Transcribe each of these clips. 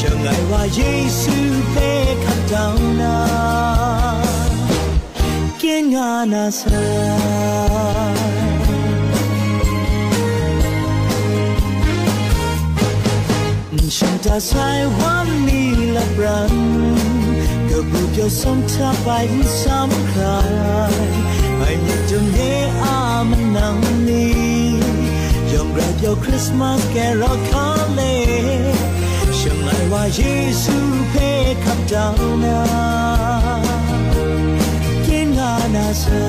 จะไงว่าเยซูเปิดดาวน์爱话耶稣被看到那า阿那啥。ฉันจะใช้วันนี้ละบรันกับบุญยอสมทบไปซ้ำใครไม่มีจงเยอามันนังนี้ยอมรับยอคริสต์มาสแก่รอคาเล ရန်ကဘူပြဆုံးချပိုင်စမ်ခရိုင်အိုင်မြတ်တဲ့အာမနန်းနီ Young grab your Christmas carol calling ရှ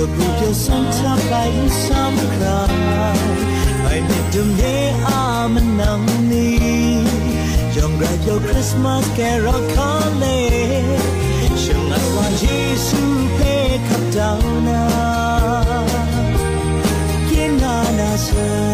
Look at your center by some cry I need to me arm and on me Young grab your Christmas carol calling Shall I want Jesus pick up down now Kin on us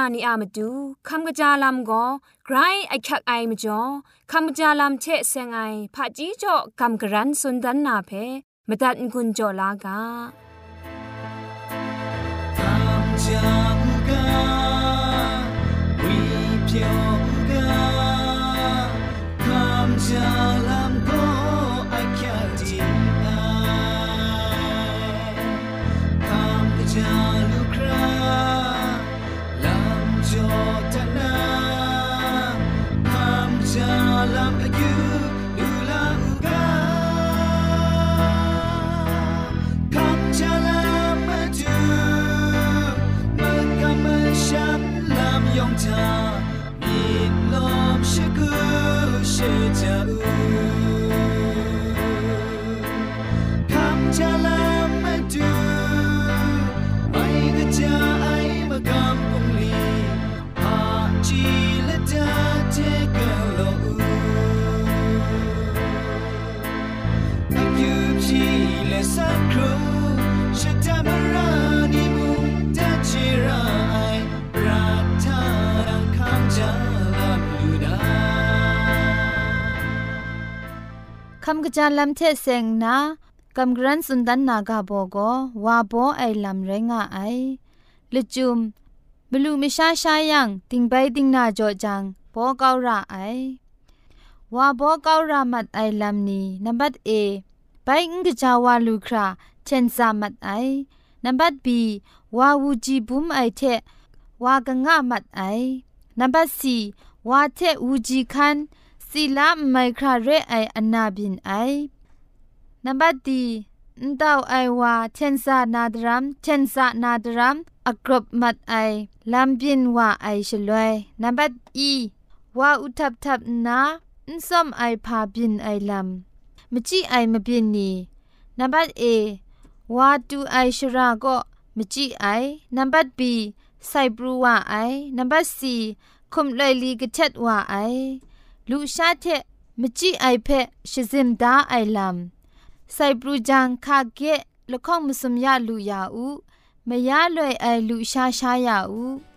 านีอามาดูคำกระจาลำก็ไกรไอคักไอมาจ่อคำกระจาลำเชะเซงไอผาจีจ่อคำกระรันสุนดันนาเพมาตัดกุญจ่อลากาคำจากาวิเพียงกาคำจาล กะจายลำเทเซงนากำกรันสุนดันนากาโบโกวาโบไอลำเรงาไอละจุมมลูมิชาชายังติงไปติงนาจอจังโบเการะไอวาโบเการะมัดไอลำนี้นับบัดเอไปอิงกจาวาลูคราเชนซามัดไอนับบัดบีวาวูจีบุมไอเทวากะงะมัดไอนับบัดซีวาเทวูจีคัน สีลาไมคราเรไออนาบินไอนับดีนดาวไอวาเชนซานาดรัมเชนซานาดรัมอักรบมัดไอลำบินว่าไอฉลวยนับอีว่าอุทับทับนาอินซอมไอพาบินไอลำมจีไอมาบินนีนับดเอว่าดูไอชราก็มจีไอนับบีไซบรูว่าไอนับดซีคุมเลยลีกเช็ดว่าไอ လူရှားတဲ့မကြည့်အိုက်ဖက်ရှစင်ဒါအိုင်လမ်စိုက်ပรูဂျန်ခါကဲလခေါမစမရလူရဦးမရလွယ်အိုင်လူရှားရှားရဦး ะ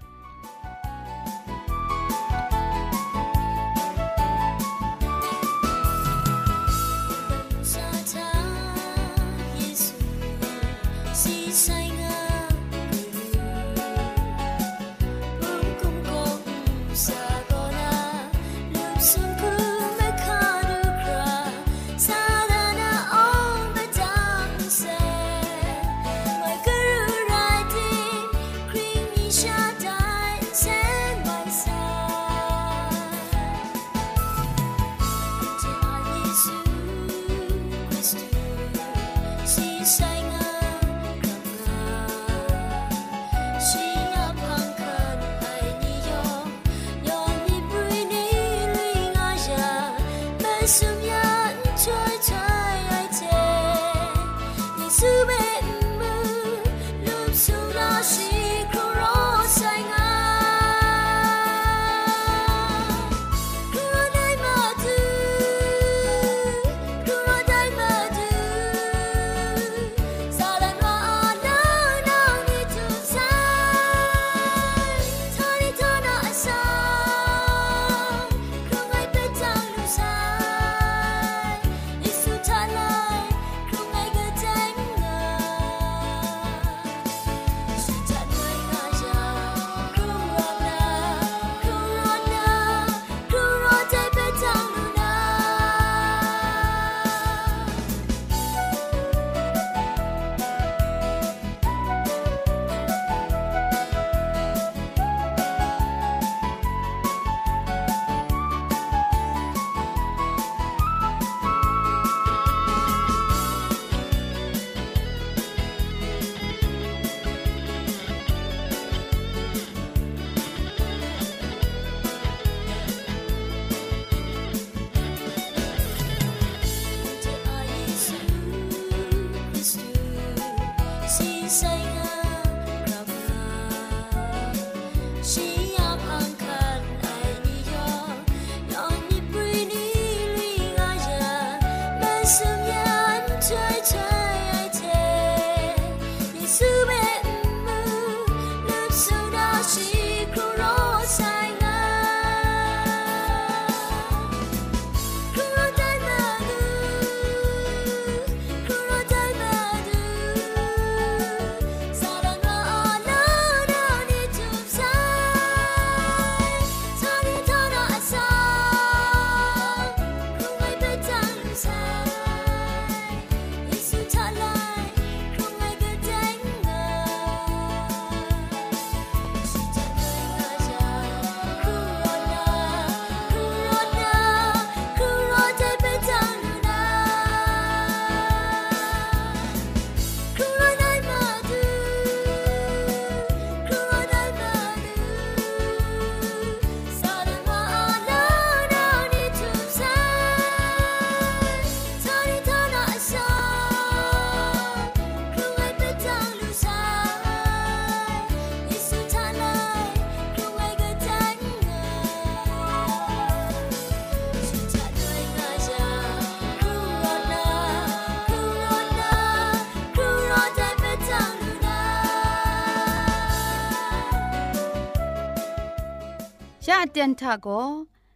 เตียนทาโก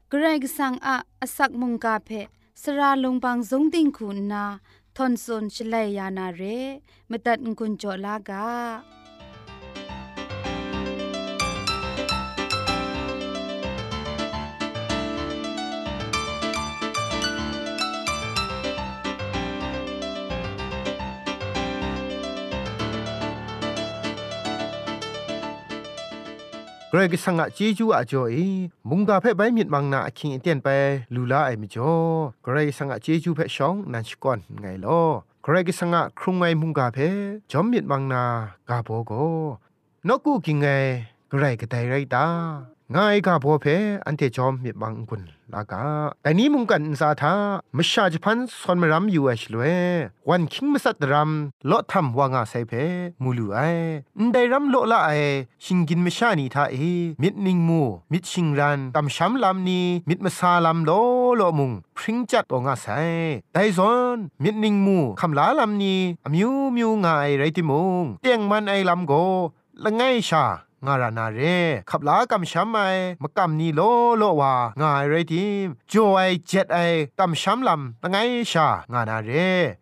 เกรกสังอาอสักมุงกาเพสระลงบางสงติงคุณนาทอนซนชลัยยานาเรมตัดกุนจลากา กรกสังะเจจูอาจ่อยมุงกาเพ่ใบมีดมังนาคิงเตียนไปลูลาไอมิจ่อเกรกสังะเจจูเพ่ชองนันชกอนไงลอเกรกสังะครุงไงมุงกาเพ่จอมมีดมังนากาโบโกนกูกิงไงเกรกไดไรตา ง่ายกาบัวเพอันเทจอมมีบางกุนลากาแต่นี้มุงกันสาธามชาจพันสอนมรำอยู่เอชลเววันคิงมสัตรำโลทำวางาไซเพมูลูไอได้รำโลละไอชิงกินมชานีทาเอมิดนิงมูมิดชิงรันกำช้ำลำนี้มิดมาซาลำโลโลมุงพริ้งจัดวงอาไซได้ซอนมิดนิงมูคำลาลำนี้มิวมิวง่ายไรติมุงเตียงมันไอลำโกละไงชา งารานาเรขับลากำช้ำไอมากำนีโลโลวางายไรทีมจวไอเจ็ดไอกำช้ำลำละไงชางานาเร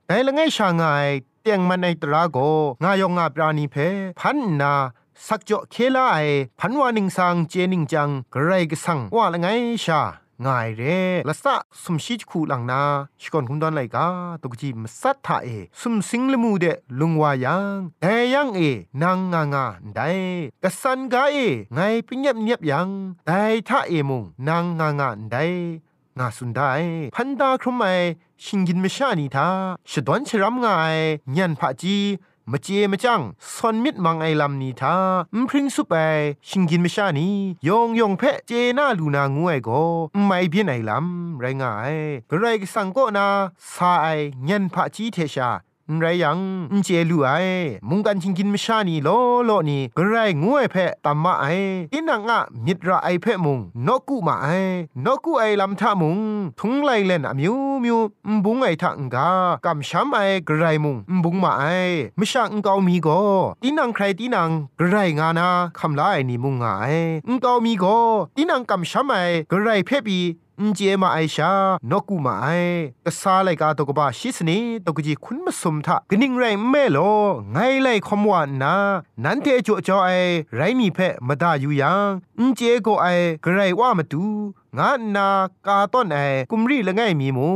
แต่ละไงชางายเตียงมันในตราโกงายองงาปราณีเพพันนาสักจ่อเคลาไอพันวานิงสังเจนิงจังกระไรกสังว่าละไงชา ง่ายเร่ละสะสมชิจคูหลังนาชิกอนคุมดอนไลกาตุกจีมสัทธาเอสมสิงละมูเดลุงวายังแต่ยังเอนางงางาได้กสันกาเอไงปิญญบเนียบยังแต่ท่าเอมุงนางงางาได้งาสุนได้พันดาครุมไมชิงกินไม่ชานีทาฉดวนชรำงายยันผาจี มเจมจังซอนมิดมังไอลำนี้ทามพริ้งสุไปชิงกินไม่ชานียองยองเพะเจน่าลูนางวยก็ไม่เพียนไอลำไรง่ายไระไรสังก็นาสายเงินพระจีเทชา ไรยังเจลูไอมุงกันชิงกินไม่ชานีโลโลนี่กระไรงวยเพะตัมมาไออินังอะมิตรไอเพะมุงนกุมาไอนกุไอลำทามุงทุงไลเลนอะมิวมิวบุงไอทังกากำช้ำไอกระไรมุงบุงมาไอไม่ช่างเกามีก็ตีนังใครตีนังกระไรงานาคำลาไอนี่มุงไงเกามีก็ตีนังกำช้ำไอกระไรเพบี อุจเอมาไอชานกูมาไอกษาไลกาตกบะชิสนีตกจีคุณมสมทะกนิ่งไรแม่โลไงไลคอมวานานันเทจอจอไอไรมีเพมดาอยู่ยังอุจเอโกไอกไรว่ามาดูงานา กาต้นไอกุมรีละไงมีมู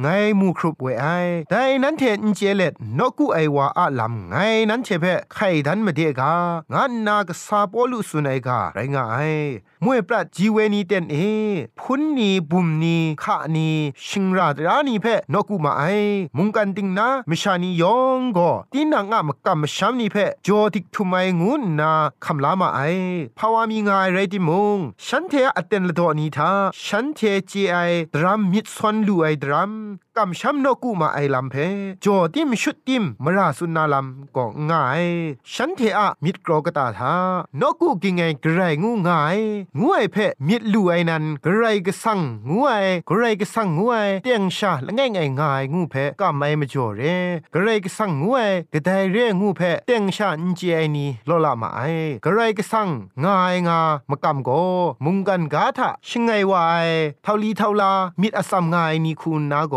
ไงมูครุบเวไอแต่นั้นเทนเจเล็ดนกูไอวาอะลำไงนั้นเชเพไข่ดันมาเดกางานนากซาปอลุสุนัยกาไรงาไอมวยปรัดจีเวนีเตนเอพุนนีบุมนีขะนีชิงราดรานีเพนกูมาไอมุงกันติงนามชานียองก็ตีนางะมกำมชามนีเพจอติกทุไมงุนนาคำลามาไอภาวามีงายไรติมงฉันเทอเตนละดอนีทาฉันเทจีไอดรัมมิดซอนลูไอดรัม some กำช้ำนกูมาไอลำเพจอติมชุดติมมราสุนาลำก็ง่าย ฉันเทอะมิดกรอกตาทานกูกิงไงกระไรงูง่ายงูไอเพมิดลู่ไอนันกระไรก็สั่งงูไอกระไรก็สั่งงูไอเตียงชาละง่ายง่ายง่ายงูเพก็ไม่มาจ่อเรกระไรก็สั่งงูไอกระไดเรงูเพเตียงชาอินเจไอนี่ลอละมาไอกระไรก็สั่งง่ายงามากำโกมุงกันกาทะชิงไงวายเท่าลีเท่าลามิดอสัมง่ายนี่คุณนาโก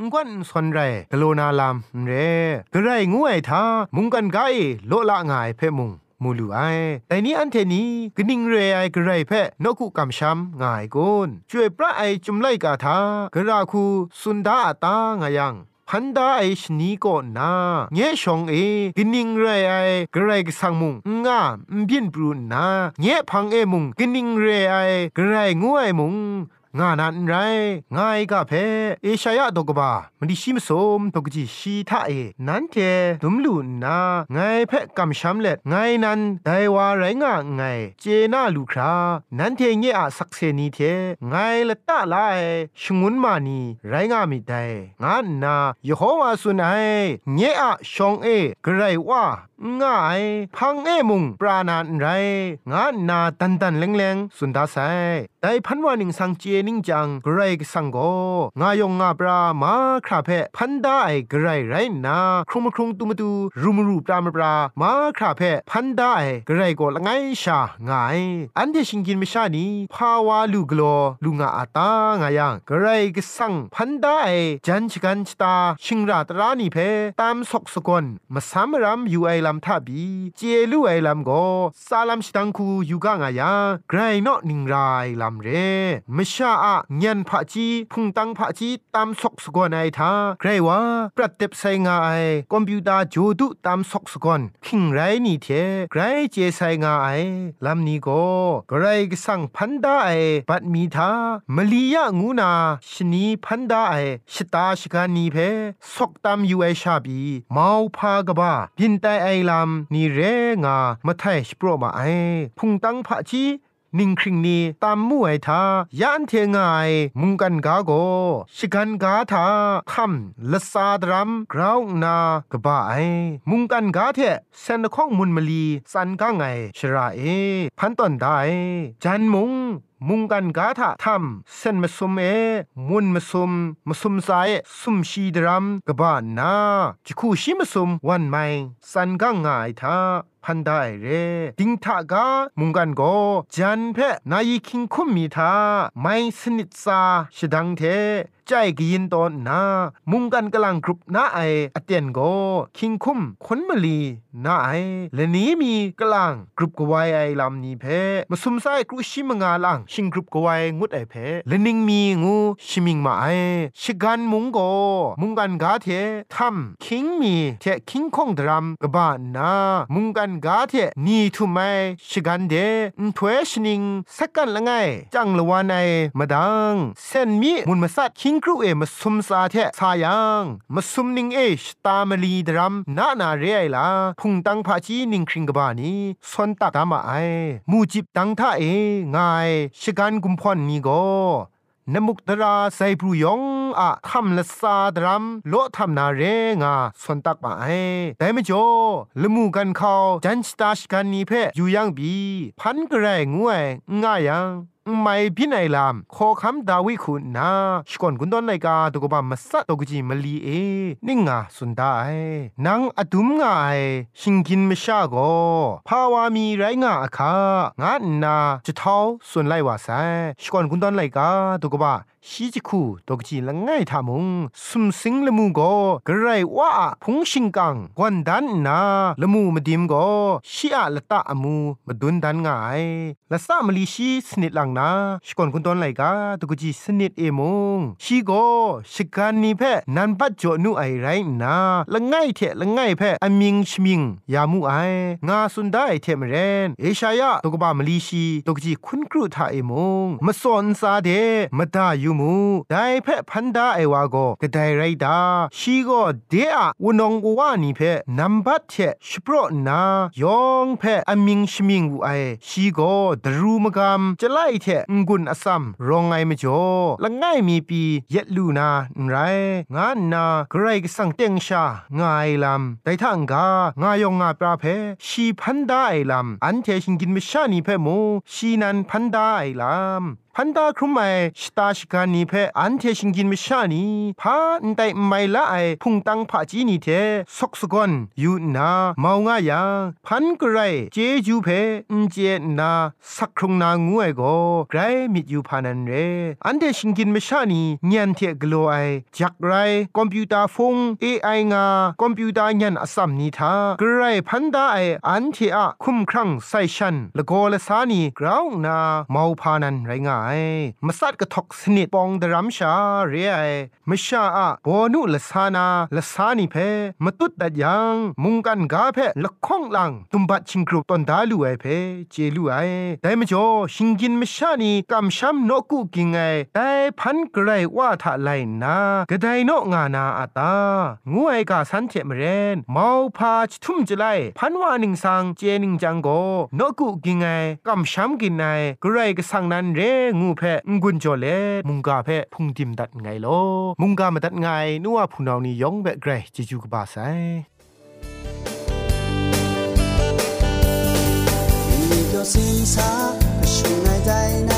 งวนสนไรกโลนาลามเรกระไรงวยทามุงกันไกโลละงายเพ่มุงมูลูไอแต่นี้อันเทนี้กนิงเรไอกระไรเพนกุกำช้ำง่ายกุนช่วยพระไอจุมไลกาทากระราคูสุนดาตางายังพันดาไอชนีก็นาเงยชองเอกินิงเรไอกระไรกสังมุงงามบินปรูนาเงยพังเอมุงกินิงเรไอกระไรงวยมุง งานันไรง่ายกะเพเอชายะดกบามันดิชิมสมตกจีชีทาเอ นันเทดุมลูนาไงเพกำช้ำเล็ดไงนั้นไดวาไรงะไงเจนาลูครานันเทเงอะสักเซนีเทไงละตะลายชงุนมานีไรงะมิไดงานนายโฮวาสุนัยเงอะชองเอกไรว่า ง่ายพังเอมุงปราณานไรงานนาตันตันเลงเลงสุนดาไซแต่พันวานิงสังเจนิงจังกรกสังโกงายงงาปรามาคราเพพันไดาไกรไรนาครุมครุงตุมตูรุมรูปรามปรามาคราเพพันไดาไกรโกละไงชาง่าย อันเดชิงกินไม่ชานีภาวาลูกโลลุงอาตางายังกรกสังพันไดาไอจันชกันชตาชิงราตรานีเพตามสกสกอนมาสามรำอยู่ไอลำทับีเจลูไอลำโกซาลัมชิตังคูอยู่กางายังไกรนอนิงไรลำเรมชาอะเงียนผาจีพุงตังผาจีตามสกสกอนไอทาไกรว่าปรัดเต็บไซงาไอคอมพิวเตอร์จูดุตามสกสกอนคิงไรนี่เทไกรเจไซงาไอลำนี้โกไกรกสังพันดาไอบัดมีทามลียะงูนาชนีพันดาไอชตาชกานีเพสกตามยูไอชาบีมาพากบาบินไตไอลำนี่เรงามาไทยสโปรมาไอพุงตังผาจีนิ่งคริงนีตามมู่ไอทายันเทงไงมุงกันกาโกชิกันกาทาคำละซาดรัมกราวนากบ้าไอมุงกันกาเทเซนข้องมุนมลีสันกาไงชราเอ พันตอนได้จันมุง มุงกันกาถาทำเส้นมาสุมเอมุนมาสุมมาสุมสายสุมชีดรัมกบ้านนาจิคูชิมาสุมวันไม่สันกังง่ายทาพันได้เรดิงทากามุงกันโกจันเพนายคิงคุมมีทาไม่สนิทซาชดังเท ใจกยินตอนนา มุงกันกำลังกรุบนาไออเตียนโกคิงคุมคนมลีนาไอและนี้มีกลังกรุบกวายไอลำนี้เพมาสุมไซกรุชิมงาลังชิงกรุบกวายงุดไอเพและนิงมีงูชิมิงมาไอชิกันมุงโกมุงกันกาเททำคิงมีเทคิงคงดรัมกบ้านนามุงกันกาเทนี่ทุไมชิกันเดนถวยชนิงสักกันละไงจังละวันไอมาดังเส้นมีมุนมาสัดคิงครูเอมาซุมซาเทสายังมาซุมนิงเอชตามลีดรัมนานาเรไอลาพุงตังพาจีนิงคริงกบานีสนตักตามาไอมูจิบตังท่าเองายชกันกุมพรนี่โกนมุกตราไซปรุยองอะคำละซาดรัมโลทำนาเรงาสนตักมาไอแต่ไม่จอละมูกันเขาจันสตาชกันนี้เพยอยู่ยังบี พันกระไรงวยง่ายยัง ไม่พินัยลามขอคำดาวิคุณนาชกอนกุนดอนไลกาตกบามาสัตตกจีมลีเอนิ่งาสุนดาไอนางอดุมงาไอชิงกินมชาโกภาวามีไรงาอคางานาจะเท้าส่วนไลวาไซชกอนกุนดอนไลกาตกบา ชีจิคูตกจีละง่ายทามุงสุมสิงละมูโกกระไรว่าพุงชิงกังกวนดันนาละมูมาดิมโกชีอะละตะอมูมาดุนดันง่ายละสะมลีชีสนิดลังนาชกอนคุณตอนไหลกาตกจีสนิดเอมงชีโกชิกันนีเพนันปัจจอนุไอไรนาละง่ายเทละง่ายเพอมิงชมิงยามูไองาสุนได้เทมเรนเอชายะตกบามลีชีตกจีคุณครูทาเอมงมาสอนซาเดมาดายูมูได้เพ่พันดาไอวาโกกระไดไรดาชีโกเดอะวนองกวานี่เพ่นัมบัตเชสโปรนายองเพ่อมิงชมิงวูไอชีโกดรูมกามจะไล่เทงุนอซัมรองไงมจ่อละง่ายมีปีเย็ดลูนาไรงานนาใครก็สังเต็งชาง่ายลำแต่ทางกางายองงาปราเพชีพันดาไอลำอันเทชิงกินไม่ชานีเพ่โมชีนันพันดาไอลำ พันดาครุมไอสตาชิกานีเพออันเทชิงกินมิชานีพาอันไดไม่ละไอพุงตังผาจีนีเทสกสกอนยูนาเมางายังพันกไรเจจูเพอันเจนาสักครุงนางูไอโกไกรมิดยูพานันเรอันเทชิงกินมิชานีเงียนเทกโลไอจักไรคอมพิวเตอร์ฟงเอไองาคอมพิวเตอร์ยันอสัมนีทากรไรพันดาไออันเทอะคุมครังไซชันละโกละสานีกราวนาเมาพานันไรงามาสัดกระทกสนิดปองดรัมชาเรียไอมชาอะบอนุละสานาละสานิเพมาตุดดัดยังมุงกันกาเพละข้องลังตุมบัดชิงกรุตอนดาลูไอเพเจลูไอแต่มจ่อชิงกินมชานีกำช้ำนกุกิงไงแต่พันกระไรว่าทะไลนากระไดโนงานาอาตางูไอกาสันเจมเรนเมาพาชทุ่มจะไลพันวานิงสังเจนิงจังโกนกุกิงไงกำช้ำกินไงกระไรกสังนันเรงงูแพงุนจอเลมุงกาแพะพุงดิมดัดไงลอมุงกามาดัดไงนัวผู้นานี่ยองแบะไกรจะจูกบาไซา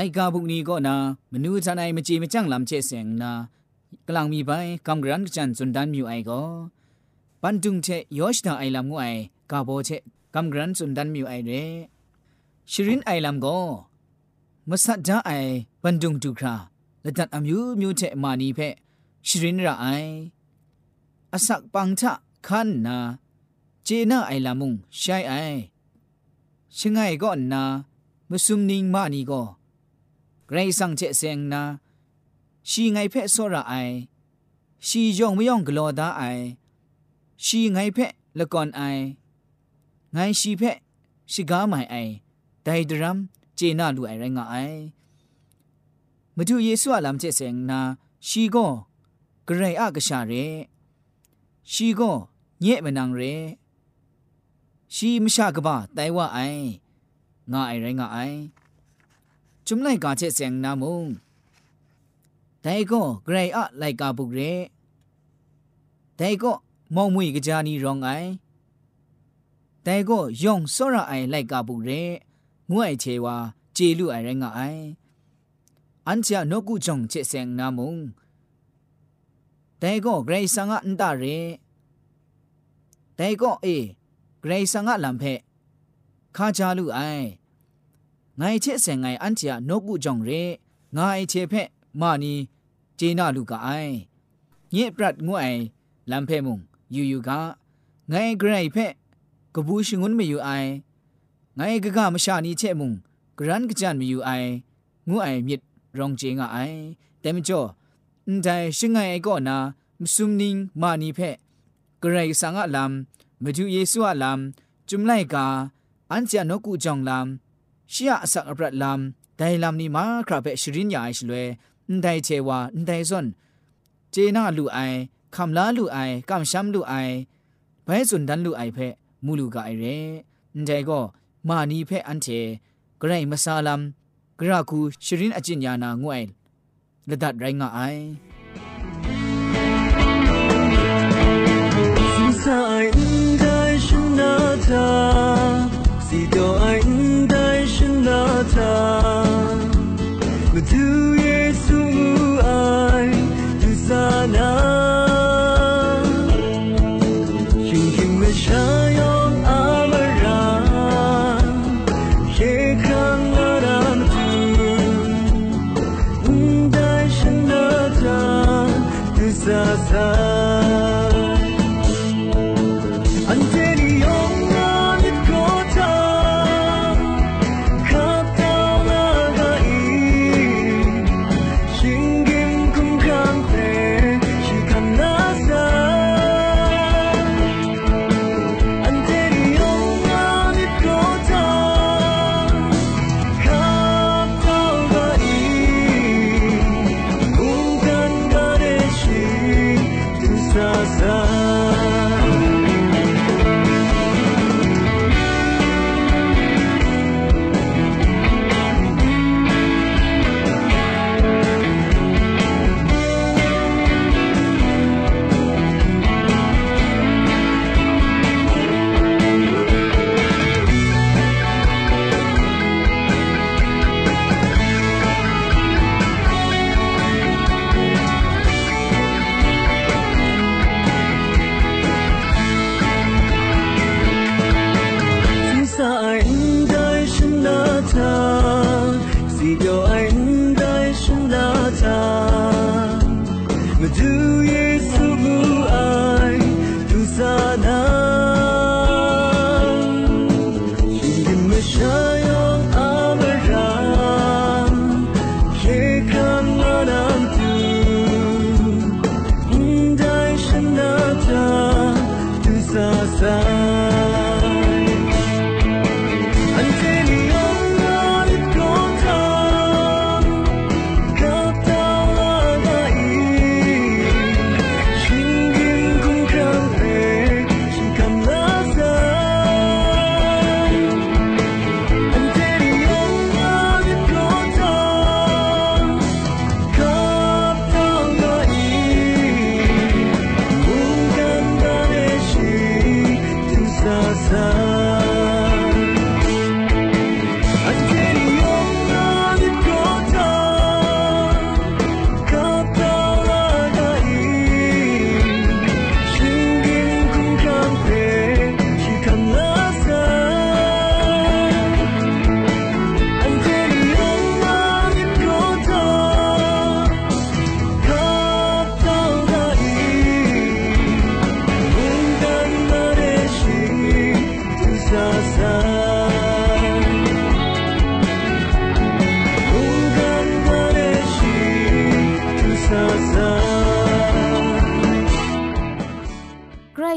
ไลกาบุกนี้ก็นามนูจันไอมจีมจังลำเจเสงนากลางมีไปกำกรันจันสุนดันมิวไอก็ปันจุงเชยอชดาไอลำงูไอกาโบเชกำกรันสุนดันมิวไอเรชรินไอลำก็มสัดจาไอปันจุงจุคราละดัดอมิวมิวเชมานีเพชรินระไออสักปังทะคันนาเจน่าไอลำมุงใช่ไอชิงไงก็นามสุมนิงมานีก็ ไกรสังเจเซงนาชีไงเพะโซระไอชียองไม่ยองกลอดาไอชีไงเพะละก่อนไอไงชีเพะชิกาไม่ไอไดดรัมเจน่าลูไอไรงาไอมาดูเยซูอาลามเจเซงนาชีก็กระไรอะกะชาเรชีก็เညะมะนังเรชีมชากะบะไตว่าไองาไอไรงาไอ จุมไลกาเชเสียงนามุงแต่ก็เกรอะไลกาบุกเรแต่ก็มองมุยกะจานีรองไอแต่ก็ยองสระไอไลกาบุกเรงวยเชวาเจลุไอไรงาไออันเจานกุจงเชเสียงนามุงแต่ก็เกรสังะอันตาเรแต่ก็เอเกรสังะลำเพคาจาลุไอ ငိုင်ချေဆန်ငိုင်အန်တီယာနော့ကူကြောင့်ရဲငါအချေဖက်မာနီဂျေနာလူကအိုင်ညစ်ပရတ်ငွအိုင်လမ်ဖဲမုံယူယူကငိုင်ဂရိုင်ဖက်ကဘူးရှင်ငွန်းမယူအိုင်ငိုင်ကကမရှာနီချေမုံဂရန်ကကြန်မယူအိုင်ငွအိုင်မြစ်ရောင်ဂျေငါအိုင်တဲမကျော်အန်တိုင်းရှင်ငိုင်အကောနာမဆုမနင်းမာနီဖက်ဂရိုင်ဆာငါလမ်မဒူယေဆုအလမ်ဂျုံလိုက်ကာအန်ချာနော့ကူကြောင့်လမ် ชียสักอปรัดลำไดลำนี้มาคราเป็ชรินยาอิชลเวอันได้เชว่าอันไดซอนเจน่าลูไอคำลาลูไอกำช้ำลูไอไปสุนดันลูไอเพมูลูกาไอเรอันไดก็มานีเพอันเชกระไรมาซาลัมกระคูชรินอจินยานางวยละดัดไรงาไอ Si sa ai dai shin na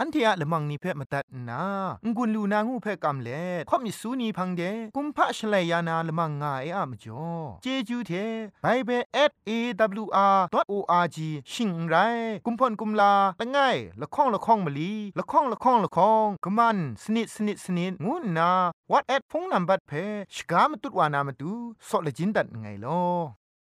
อันเทียละมังนิเพ่มาตัดนางุนลูนางูเพ่กำเล่ข่อมิสูนีพังเดกุมพะชเลยานาละมังงาเออะมจ่อเจจูเทไปเบสเอวอาร์ดอทโออาร์จีชิงไรกุมพ่นกุมลาละไงละข้องละข้องมะลีละข้องละข้องละข้องกะมันสนิดสนิดสนิดงูนาวอทแอทพงนัมบัดเพชกามตุดวานามตุซอเลจินดัดไงลอ